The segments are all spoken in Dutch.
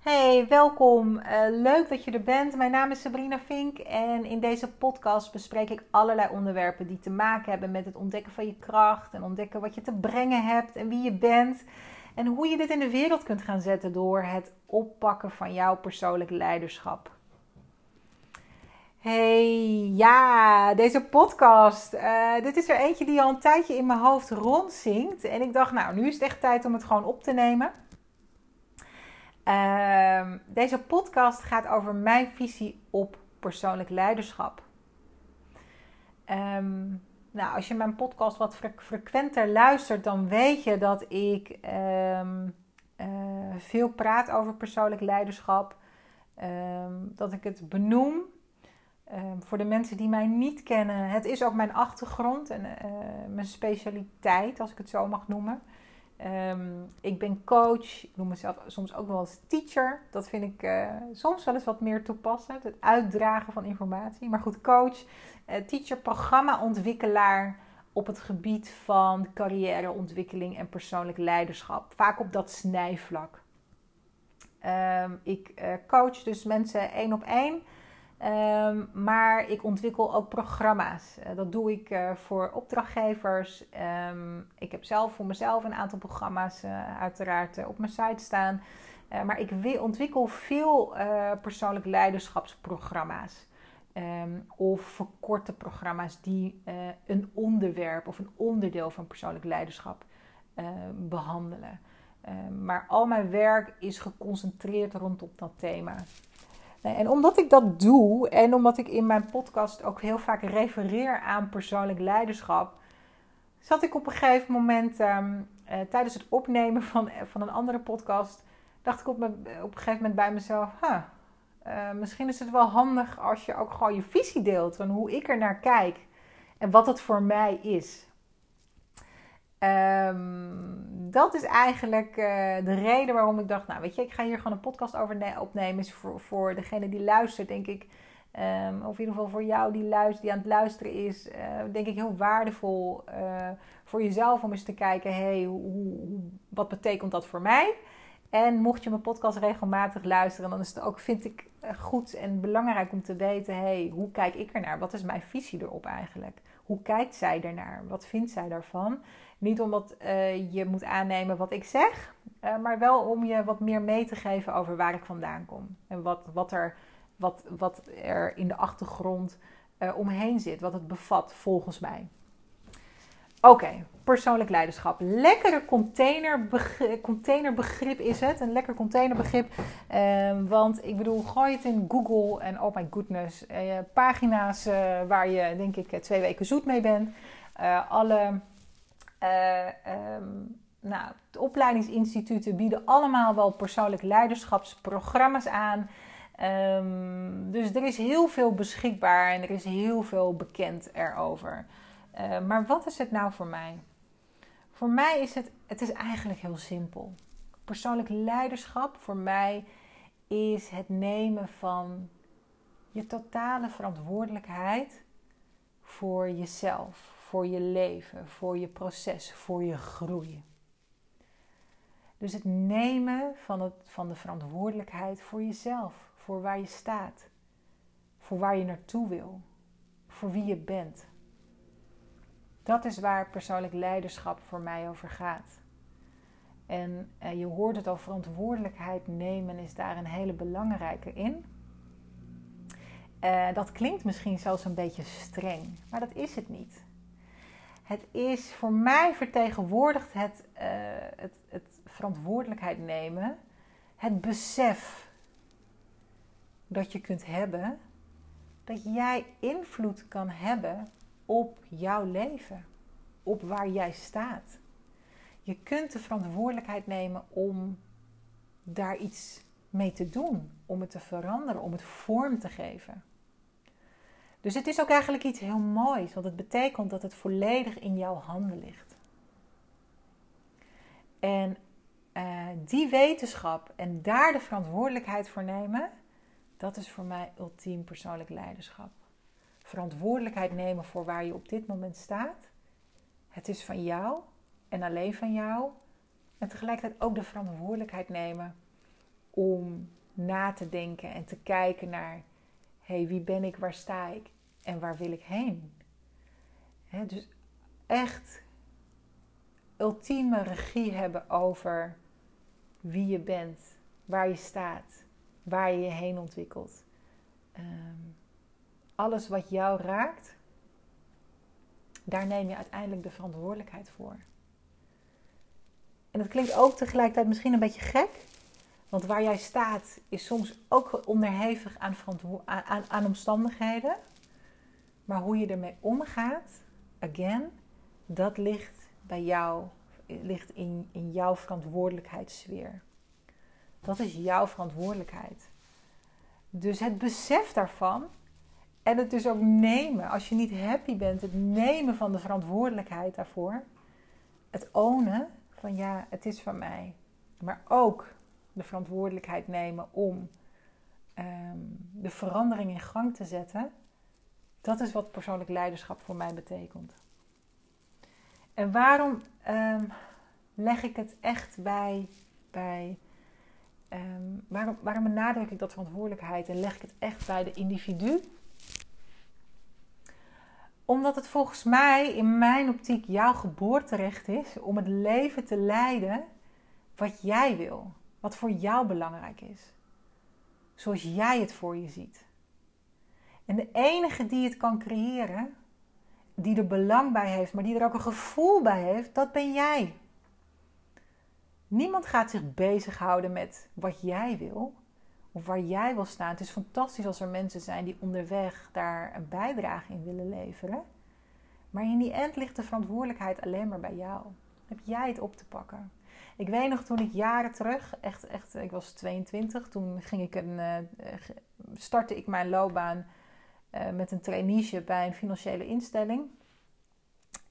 Hey, welkom. Uh, leuk dat je er bent. Mijn naam is Sabrina Vink en in deze podcast bespreek ik allerlei onderwerpen die te maken hebben met het ontdekken van je kracht en ontdekken wat je te brengen hebt en wie je bent en hoe je dit in de wereld kunt gaan zetten door het oppakken van jouw persoonlijk leiderschap. Hey, ja, deze podcast. Uh, dit is er eentje die al een tijdje in mijn hoofd rondzinkt. En ik dacht, nou, nu is het echt tijd om het gewoon op te nemen. Uh, deze podcast gaat over mijn visie op persoonlijk leiderschap. Um, nou, als je mijn podcast wat frequenter luistert, dan weet je dat ik um, uh, veel praat over persoonlijk leiderschap. dat ik het benoem Ehm, voor de mensen die mij niet kennen, het is ook mijn achtergrond en uh, mijn specialiteit, als ik het zo mag noemen. Um, ik ben coach, ik noem mezelf soms ook wel als teacher. Dat vind ik uh, soms wel eens wat meer toepassend, het uitdragen van informatie. Maar goed, coach, uh, teacher, programmaontwikkelaar op het gebied van carrièreontwikkeling en persoonlijk leiderschap. Vaak op dat snijvlak. Um, ik coach dus mensen één op één Ehm, maar ik ontwikkel ook programma's. Uh, dat doe ik uh, voor opdrachtgevers. Um, ik heb zelf voor mezelf een aantal programma's uh, uiteraard op mijn site staan. maar ik ontwikkel veel persoonlijk leiderschapsprogramma's. Um, of verkorte programma's die een onderwerp of een onderdeel van persoonlijk leiderschap behandelen. maar al mijn werk is geconcentreerd rondom dat thema. En omdat ik dat doe en omdat ik in mijn podcast ook heel vaak refereer aan persoonlijk leiderschap, zat ik op een gegeven moment um, uh, tijdens het opnemen van, van een andere podcast, dacht ik op, me, op een gegeven moment bij mezelf, huh, uh, misschien is het wel handig als je ook gewoon je visie deelt van hoe ik er naar kijk en wat het voor mij is. Um, dat is eigenlijk uh, de reden waarom ik dacht, nou weet je, ik ga hier gewoon een podcast over opnemen. Is voor, voor degene die luistert, denk ik, um, of in ieder geval voor jou die, die aan het luisteren is, uh, denk ik heel waardevol uh, voor jezelf om eens te kijken, hey, hoe, hoe, wat betekent dat voor mij? En mocht je mijn podcast regelmatig luisteren, dan is het ook, vind ik, goed en belangrijk om te weten, hey, hoe kijk ik ernaar? Wat is mijn visie erop eigenlijk? Hoe kijkt zij ernaar? Wat vindt zij daarvan? Niet omdat uh, je moet aannemen wat ik zeg, uh, maar wel om je wat meer mee te geven over waar ik vandaan kom. En wat, wat, er, wat, wat er in de achtergrond uh, omheen zit, wat het bevat volgens mij. Oké, persoonlijk leiderschap. Lekkere containerbegrip, is het. Een lekker containerbegrip. Uh, want ik bedoel, gooi het in Google en oh my goodness. Uh, pagina's uh, waar je denk ik twee weken zoet mee bent. alle um, nou, de opleidingsinstituten bieden allemaal wel persoonlijk leiderschapsprogramma's aan. Um, dus er is heel veel beschikbaar en er is heel veel bekend erover. Uh, maar wat is het nou voor mij? Voor mij is het, het is eigenlijk heel simpel. Persoonlijk leiderschap voor mij is het nemen van je totale verantwoordelijkheid voor jezelf, voor je leven, voor je proces, voor je groei. Dus het nemen van, het, van de verantwoordelijkheid voor jezelf, voor waar je staat, voor waar je naartoe wil, voor wie je bent. Dat is waar persoonlijk leiderschap voor mij over gaat. En eh, je hoort het al, verantwoordelijkheid nemen is daar een hele belangrijke in. Uh, dat klinkt misschien zelfs een beetje streng, maar dat is het niet. Het is voor mij vertegenwoordigt het, uh, het, het verantwoordelijkheid nemen, het besef dat je kunt hebben, dat jij invloed kan hebben op jouw leven, op waar jij staat. Je kunt de verantwoordelijkheid nemen om daar iets mee te doen, om het te veranderen, om het vorm te geven. Dus het is ook eigenlijk iets heel moois, want het betekent dat het volledig in jouw handen ligt. En uh, die wetenschap en daar de verantwoordelijkheid voor nemen, dat is voor mij ultiem persoonlijk leiderschap. Verantwoordelijkheid nemen voor waar je op dit moment staat. Het is van jou en alleen van jou. En tegelijkertijd ook de verantwoordelijkheid nemen om na te denken en te kijken naar: hey, wie ben ik, waar sta ik en waar wil ik heen? dus echt ultieme regie hebben over wie je bent, waar je staat, waar je je heen ontwikkelt. Ehm, alles wat jou raakt, daar neem je uiteindelijk de verantwoordelijkheid voor. En dat klinkt ook tegelijkertijd misschien een beetje gek. Want waar jij staat is soms ook onderhevig aan, aan, omstandigheden. Maar hoe je ermee omgaat, again, dat ligt bij jou, ligt in, in jouw verantwoordelijkheidssfeer. Dat is jouw verantwoordelijkheid. Dus het besef daarvan en het dus ook nemen, als je niet happy bent, het nemen van de verantwoordelijkheid daarvoor. Het ownen van ja, het is van mij. Maar ook de verantwoordelijkheid nemen om ehm, de verandering in gang te zetten. Dat is wat persoonlijk leiderschap voor mij betekent. En waarom ehm, leg ik het echt bij, bij ehm, waarom, waarom benadruk ik dat verantwoordelijkheid en leg ik het echt bij de individu? Omdat het volgens mij in mijn optiek jouw geboorterecht is om het leven te leiden wat jij wil. Wat voor jou belangrijk is. Zoals jij het voor je ziet. En de enige die het kan creëren, die er belang bij heeft, maar die er ook een gevoel bij heeft, dat ben jij. Niemand gaat zich bezighouden met wat jij wil of waar jij wil staan. Het is fantastisch als er mensen zijn die onderweg daar een bijdrage in willen leveren. Maar in die end ligt de verantwoordelijkheid alleen maar bij jou. Heb jij het op te pakken? Ik weet nog toen ik jaren terug, echt, echt, ik was 22, toen ging ik een, uh, startte ik mijn loopbaan uh, met een traineeship bij een financiële instelling.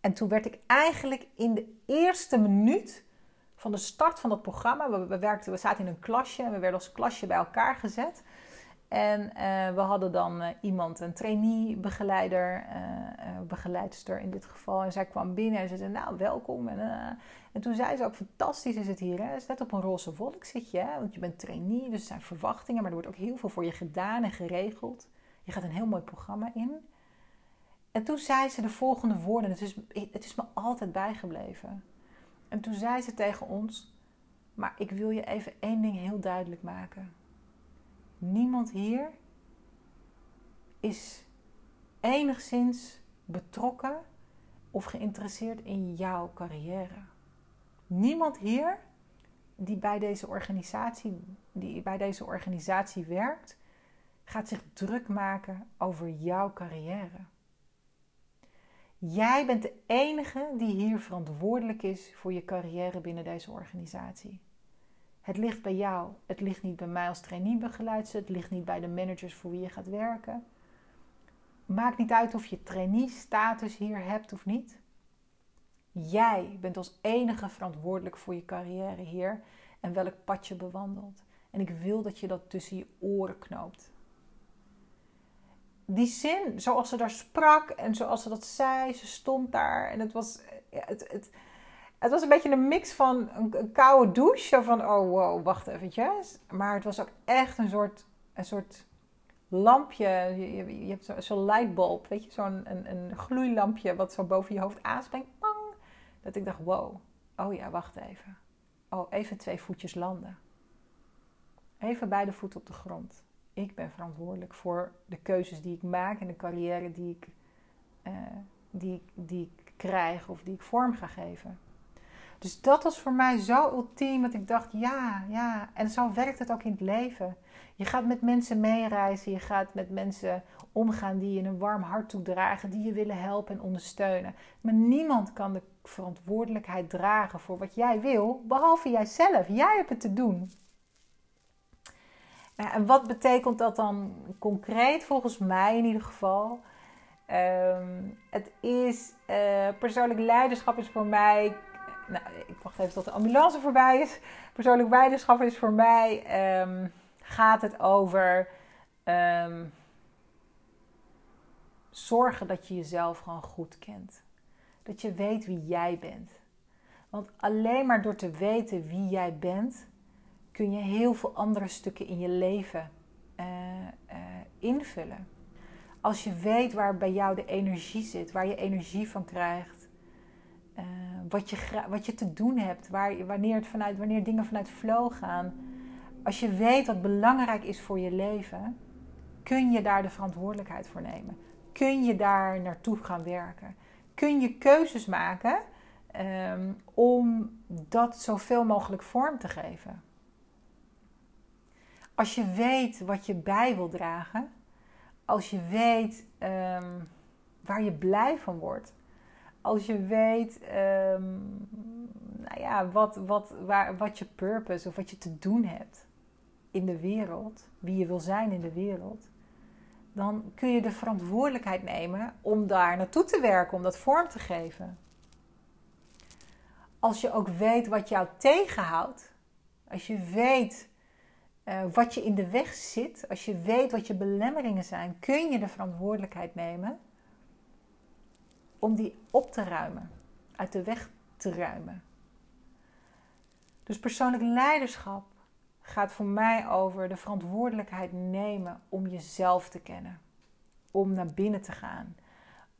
En toen werd ik eigenlijk in de eerste minuut van de start van dat programma, we, we, werkten, we zaten in een klasje en we werden als klasje bij elkaar gezet. En uh, we hadden dan uh, iemand, een trainee, begeleider, uh, begeleidster in dit geval. En zij kwam binnen en ze zei, nou, welkom. En, en toen zei ze ook, fantastisch is het hier. Hè? Is net op een roze wolk zit je, hè? want je bent trainee. Dus er zijn verwachtingen, maar er wordt ook heel veel voor je gedaan en geregeld. Je gaat een heel mooi programma in. En toen zei ze de volgende woorden. Het is, het is me altijd bijgebleven. En toen zei ze tegen ons: Maar ik wil je even één ding heel duidelijk maken. Niemand hier is enigszins betrokken of geïnteresseerd in jouw carrière. Niemand hier die bij deze organisatie, die bij deze organisatie werkt, gaat zich druk maken over jouw carrière. Jij bent de enige die hier verantwoordelijk is voor je carrière binnen deze organisatie. Het ligt bij jou. Het ligt niet bij mij als traineebegeleidster. Het ligt niet bij de managers voor wie je gaat werken. Maakt niet uit of je trainee-status hier hebt of niet. Jij bent als enige verantwoordelijk voor je carrière hier en welk pad je bewandelt. En ik wil dat je dat tussen je oren knoopt die zin, zoals ze daar sprak en zoals ze dat zei, ze stond daar en het was, het, het, het was een beetje een mix van een, koude douche, van oh wow, wacht eventjes. Maar het was ook echt een soort, een soort lampje, je, hebt zo'n zo lightbulb, weet je, zo'n een, een gloeilampje wat zo boven je hoofd aanspringt, pang. Dat ik dacht, wow, oh ja, wacht even. Oh, even twee voetjes landen. Even beide voeten op de grond ik ben verantwoordelijk voor de keuzes die ik maak en de carrière die ik, uh, die, die ik krijg of die ik vorm ga geven. Dus dat was voor mij zo ultiem dat ik dacht, ja, ja. En zo werkt het ook in het leven. Je gaat met mensen meereizen, je gaat met mensen omgaan die je een warm hart toedragen, die je willen helpen en ondersteunen. Maar niemand kan de verantwoordelijkheid dragen voor wat jij wil, behalve jijzelf. Jij hebt het te doen. En wat betekent dat dan concreet, volgens mij in ieder geval? Um, het is uh, persoonlijk leiderschap is voor mij. Nou, ik wacht even tot de ambulance voorbij is. Persoonlijk leiderschap is voor mij. Um, gaat het over. Um, zorgen dat je jezelf gewoon goed kent. Dat je weet wie jij bent. Want alleen maar door te weten wie jij bent, kun je heel veel andere stukken in je leven uh, invullen. Als je weet waar bij jou de energie zit, waar je energie van krijgt, uh, wat, je, wat je te doen hebt, waar, wanneer, het vanuit, wanneer dingen vanuit flow gaan. Als je weet wat belangrijk is voor je leven, kun je daar de verantwoordelijkheid voor nemen. Kun je daar naartoe gaan werken. Kun je keuzes maken um, om dat zoveel mogelijk vorm te geven. Als je weet wat je bij wil dragen, als je weet um, waar je blij van wordt, als je weet um, nou ja, wat, wat, waar, wat je purpose of wat je te doen hebt in de wereld, wie je wil zijn in de wereld, dan kun je de verantwoordelijkheid nemen om daar naartoe te werken, om dat vorm te geven. Als je ook weet wat jou tegenhoudt, als je weet uh, wat je in de weg zit, als je weet wat je belemmeringen zijn, kun je de verantwoordelijkheid nemen om die op te ruimen, uit de weg te ruimen. Dus persoonlijk leiderschap gaat voor mij over de verantwoordelijkheid nemen om jezelf te kennen, om naar binnen te gaan,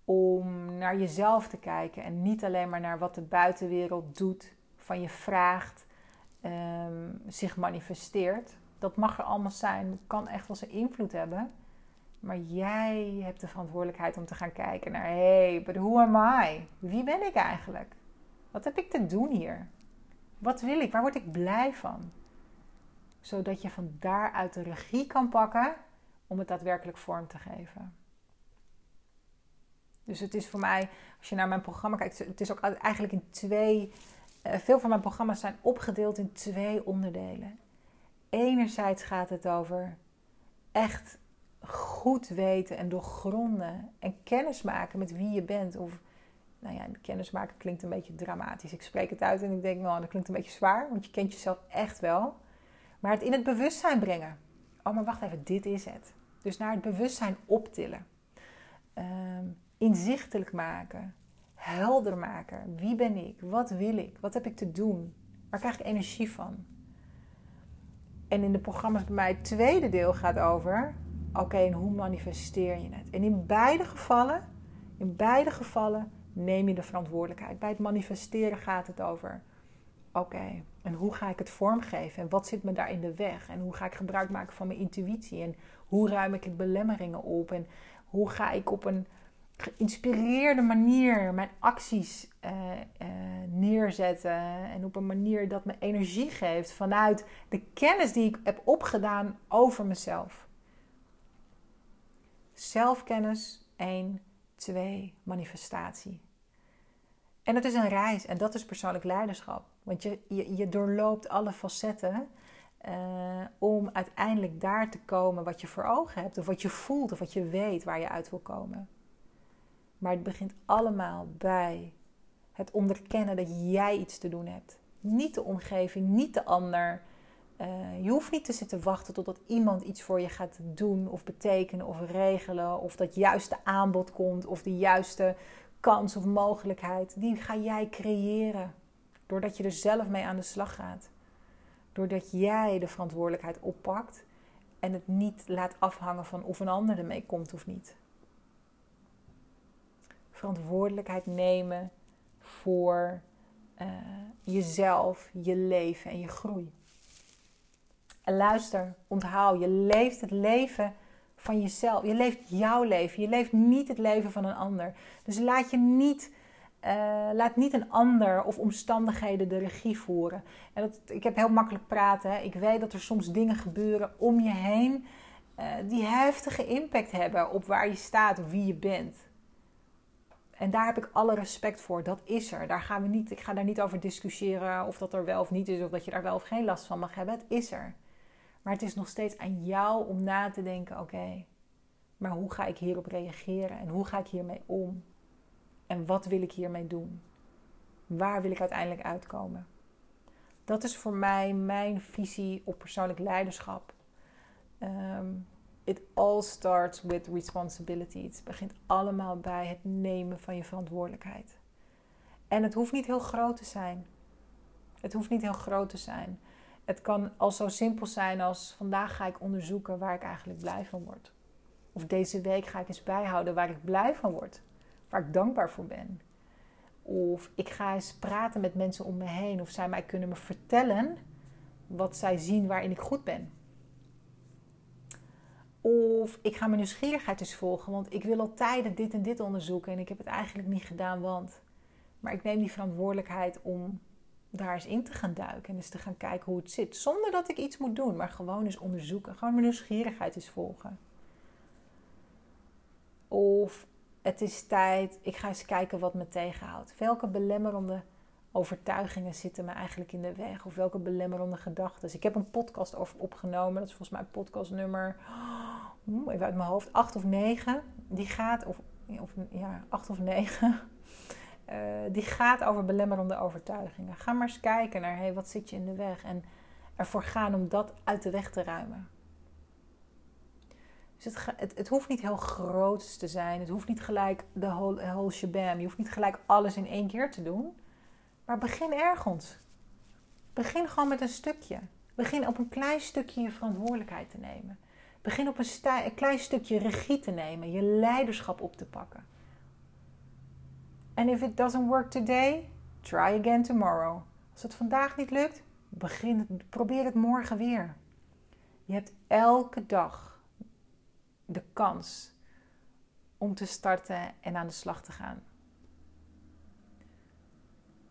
om naar jezelf te kijken en niet alleen maar naar wat de buitenwereld doet, van je vraagt, um, zich manifesteert dat mag er allemaal zijn. kan echt wel zijn invloed hebben. Maar jij hebt de verantwoordelijkheid om te gaan kijken naar: hé, hey, but who am I? Wie ben ik eigenlijk? Wat heb ik te doen hier? Wat wil ik? Waar word ik blij van? Zodat je van daaruit de regie kan pakken om het daadwerkelijk vorm te geven. Dus het is voor mij, als je naar mijn programma kijkt, het is ook eigenlijk in twee. Eh, veel van mijn programma's zijn opgedeeld in twee onderdelen enerzijds gaat het over echt goed weten en doorgronden en kennis maken met wie je bent. Of, nou ja, kennis maken klinkt een beetje dramatisch. Ik spreek het uit en ik denk, nou, dat klinkt een beetje zwaar, want je kent jezelf echt wel. Maar het in het bewustzijn brengen. Oh, maar wacht even, dit is het. Dus naar het bewustzijn optillen. Um, inzichtelijk maken. Helder maken. Wie ben ik? Wat wil ik? Wat heb ik te doen? Waar krijg ik energie van? En in de programma's bij mij het tweede deel gaat over... Oké, en hoe manifesteer je het? En in beide gevallen, in beide gevallen neem je de verantwoordelijkheid. Bij het manifesteren gaat het over... Oké, en hoe ga ik het vormgeven? En wat zit me daar in de weg? En hoe ga ik gebruik maken van mijn intuïtie? En hoe ruim ik het belemmeringen op? En hoe ga ik op een geïnspireerde manier mijn acties uh, uh, neerzetten. En op een manier dat me energie geeft vanuit de kennis die ik heb opgedaan over mezelf. Zelfkennis 1, 2, manifestatie. En het is een reis en dat is persoonlijk leiderschap. Want je, je, doorloopt alle facetten uh, om uiteindelijk daar te komen wat je voor ogen hebt, of wat je voelt, of wat je weet waar je uit wil komen. Maar het begint allemaal bij het onderkennen dat jij iets te doen hebt. Niet de omgeving, niet de ander. Uh, je hoeft niet te zitten wachten totdat iemand iets voor je gaat doen of betekenen of regelen. Of dat juiste aanbod komt of de juiste kans of mogelijkheid. Die ga jij creëren. Doordat je er zelf mee aan de slag gaat. Doordat jij de verantwoordelijkheid oppakt en het niet laat afhangen van of een ander ermee komt of niet verantwoordelijkheid nemen voor uh, jezelf, je leven en je groei. En luister, onthoud, je leeft het leven van jezelf. Je leeft jouw leven. Je leeft niet het leven van een ander. Dus laat je niet, uh, laat niet een ander of omstandigheden de regie voeren. En dat, ik heb heel makkelijk praten. Hè. Ik weet dat er soms dingen gebeuren om je heen uh, die heftige impact hebben op waar je staat of wie je bent. En daar heb ik alle respect voor. Dat is er. Daar gaan we niet, ik ga daar niet over discussiëren of dat er wel of niet is, of dat je daar wel of geen last van mag hebben. Het is er. Maar het is nog steeds aan jou om na te denken: oké, maar hoe ga ik hierop reageren? En hoe ga ik hiermee om? En wat wil ik hiermee doen? Waar wil ik uiteindelijk uitkomen? Dat is voor mij mijn visie op persoonlijk leiderschap. Um, it all starts with responsibility. Het begint allemaal bij het nemen van je verantwoordelijkheid. En het hoeft niet heel groot te zijn. Het hoeft niet heel groot te zijn. het kan al zo simpel zijn als vandaag ga ik onderzoeken waar ik eigenlijk blij van word. Of deze week ga ik eens bijhouden waar ik blij van word. Waar ik dankbaar voor ben. Of ik ga eens praten met mensen om me heen. Of zij mij kunnen me vertellen wat zij zien waarin ik goed ben. Of ik ga mijn nieuwsgierigheid eens volgen, want ik wil al tijden dit en dit onderzoeken en ik heb het eigenlijk niet gedaan, want. Maar ik neem die verantwoordelijkheid om daar eens in te gaan duiken en eens te gaan kijken hoe het zit. Zonder dat ik iets moet doen, maar gewoon eens onderzoeken. Gewoon mijn nieuwsgierigheid eens volgen. Of het is tijd, ik ga eens kijken wat me tegenhoudt. Welke belemmerende overtuigingen zitten me eigenlijk in de weg? Of welke belemmerende gedachten? Ik heb een podcast over opgenomen. Dat is volgens mij podcast nummer, even uit mijn hoofd, 8 of 9. Die gaat, of, of ja, 8 of 9. Uh, die gaat over belemmerende overtuigingen. Ga maar eens kijken naar, hey, wat zit je in de weg? En ervoor gaan om dat uit de weg te ruimen. Dus het, het, hoeft niet heel groot te zijn. Het hoeft niet gelijk de whole, whole. Je hoeft niet gelijk alles in één keer te doen. Maar begin ergens. Begin gewoon met een stukje. Begin op een klein stukje je verantwoordelijkheid te nemen. Begin op een, klein stukje regie te nemen. Je leiderschap op te pakken. En if it doesn't work today, try again tomorrow. Als het vandaag niet lukt, begin, probeer het morgen weer. Je hebt elke dag de kans om te starten en aan de slag te gaan.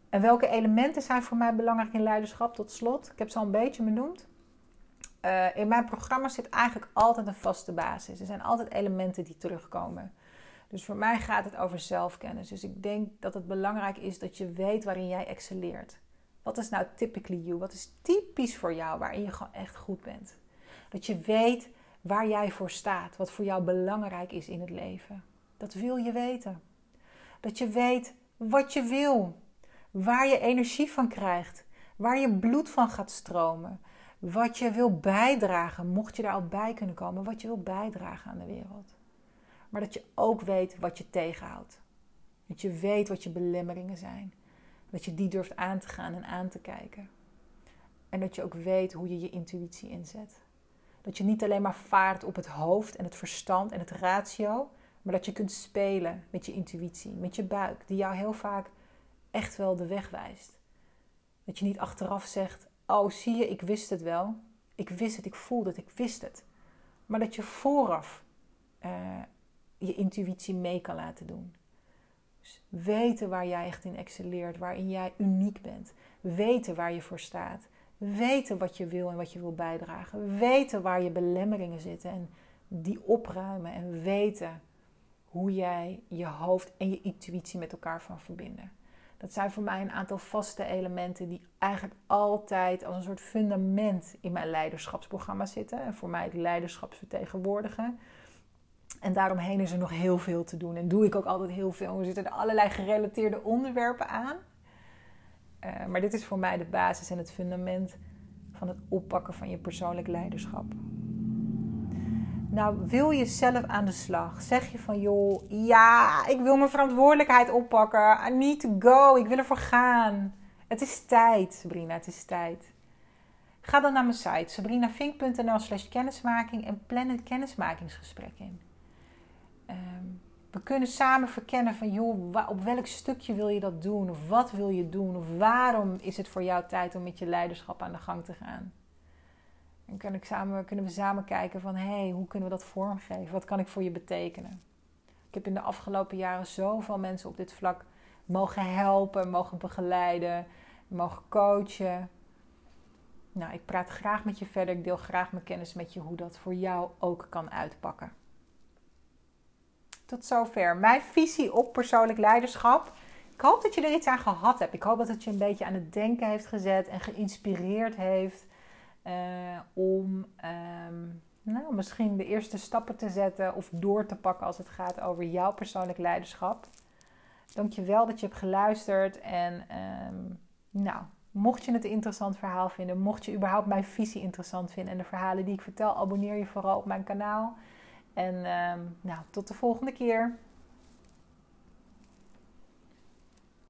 En welke elementen zijn voor mij belangrijk in leiderschap? Tot slot, ik heb ze al een beetje benoemd. Uh, in mijn programma zit eigenlijk altijd een vaste basis. Er zijn altijd elementen die terugkomen. Dus voor mij gaat het over zelfkennis. Dus ik denk dat het belangrijk is dat je weet waarin jij excelleert. Wat is nou typically you? Wat is typisch voor jou waarin je gewoon echt goed bent? Dat je weet waar jij voor staat, wat voor jou belangrijk is in het leven. Dat wil je weten. Dat je weet wat je wil, waar je energie van krijgt, waar je bloed van gaat stromen, wat je wil bijdragen, mocht je daar al bij kunnen komen, wat je wil bijdragen aan de wereld. Maar dat je ook weet wat je tegenhoudt. Dat je weet wat je belemmeringen zijn. Dat je die durft aan te gaan en aan te kijken. En dat je ook weet hoe je je intuïtie inzet. Dat je niet alleen maar vaart op het hoofd en het verstand en het ratio, maar dat je kunt spelen met je intuïtie, met je buik, die jou heel vaak echt wel de weg wijst. Dat je niet achteraf zegt: Oh, zie je, ik wist het wel. Ik wist het, ik voelde het, ik wist het. Maar dat je vooraf uh, je intuïtie mee kan laten doen. Dus weten waar jij echt in excelleert, waarin jij uniek bent. Weten waar je voor staat. Weten wat je wil en wat je wil bijdragen. Weten waar je belemmeringen zitten en die opruimen. En weten hoe jij je hoofd en je intuïtie met elkaar van verbinden. Dat zijn voor mij een aantal vaste elementen die eigenlijk altijd als een soort fundament in mijn leiderschapsprogramma zitten. En voor mij het leiderschapsvertegenwoordigen. En daaromheen is er nog heel veel te doen. En doe ik ook altijd heel veel. Er zitten allerlei gerelateerde onderwerpen aan. Uh, maar dit is voor mij de basis en het fundament van het oppakken van je persoonlijk leiderschap. Nou, wil je zelf aan de slag? Zeg je van, joh, ja, ik wil mijn verantwoordelijkheid oppakken. I need to go. Ik wil ervoor gaan. Het is tijd, Sabrina, het is tijd. Ga dan naar mijn site sabrinavink.nl slash kennismaking en plan een kennismakingsgesprek in. Ehm, we kunnen samen verkennen van, joh, op welk stukje wil je dat doen? Of wat wil je doen? Of waarom is het voor jou tijd om met je leiderschap aan de gang te gaan? En samen, kunnen we samen kijken van, hé, hey, hoe kunnen we dat vormgeven? Wat kan ik voor je betekenen? Ik heb in de afgelopen jaren zoveel mensen op dit vlak mogen helpen, mogen begeleiden, mogen coachen. Nou, ik praat graag met je verder. Ik deel graag mijn kennis met je hoe dat voor jou ook kan uitpakken. Tot zover mijn visie op persoonlijk leiderschap. Ik hoop dat je er iets aan gehad hebt. Ik hoop dat het je een beetje aan het denken heeft gezet en geïnspireerd heeft uh, om ehm, nou, misschien de eerste stappen te zetten of door te pakken als het gaat over jouw persoonlijk leiderschap. Dankjewel dat je hebt geluisterd en ehm, nou, mocht je het een interessant verhaal vinden, mocht je überhaupt mijn visie interessant vinden en de verhalen die ik vertel, abonneer je vooral op mijn kanaal. En ehm, nou, tot de volgende keer.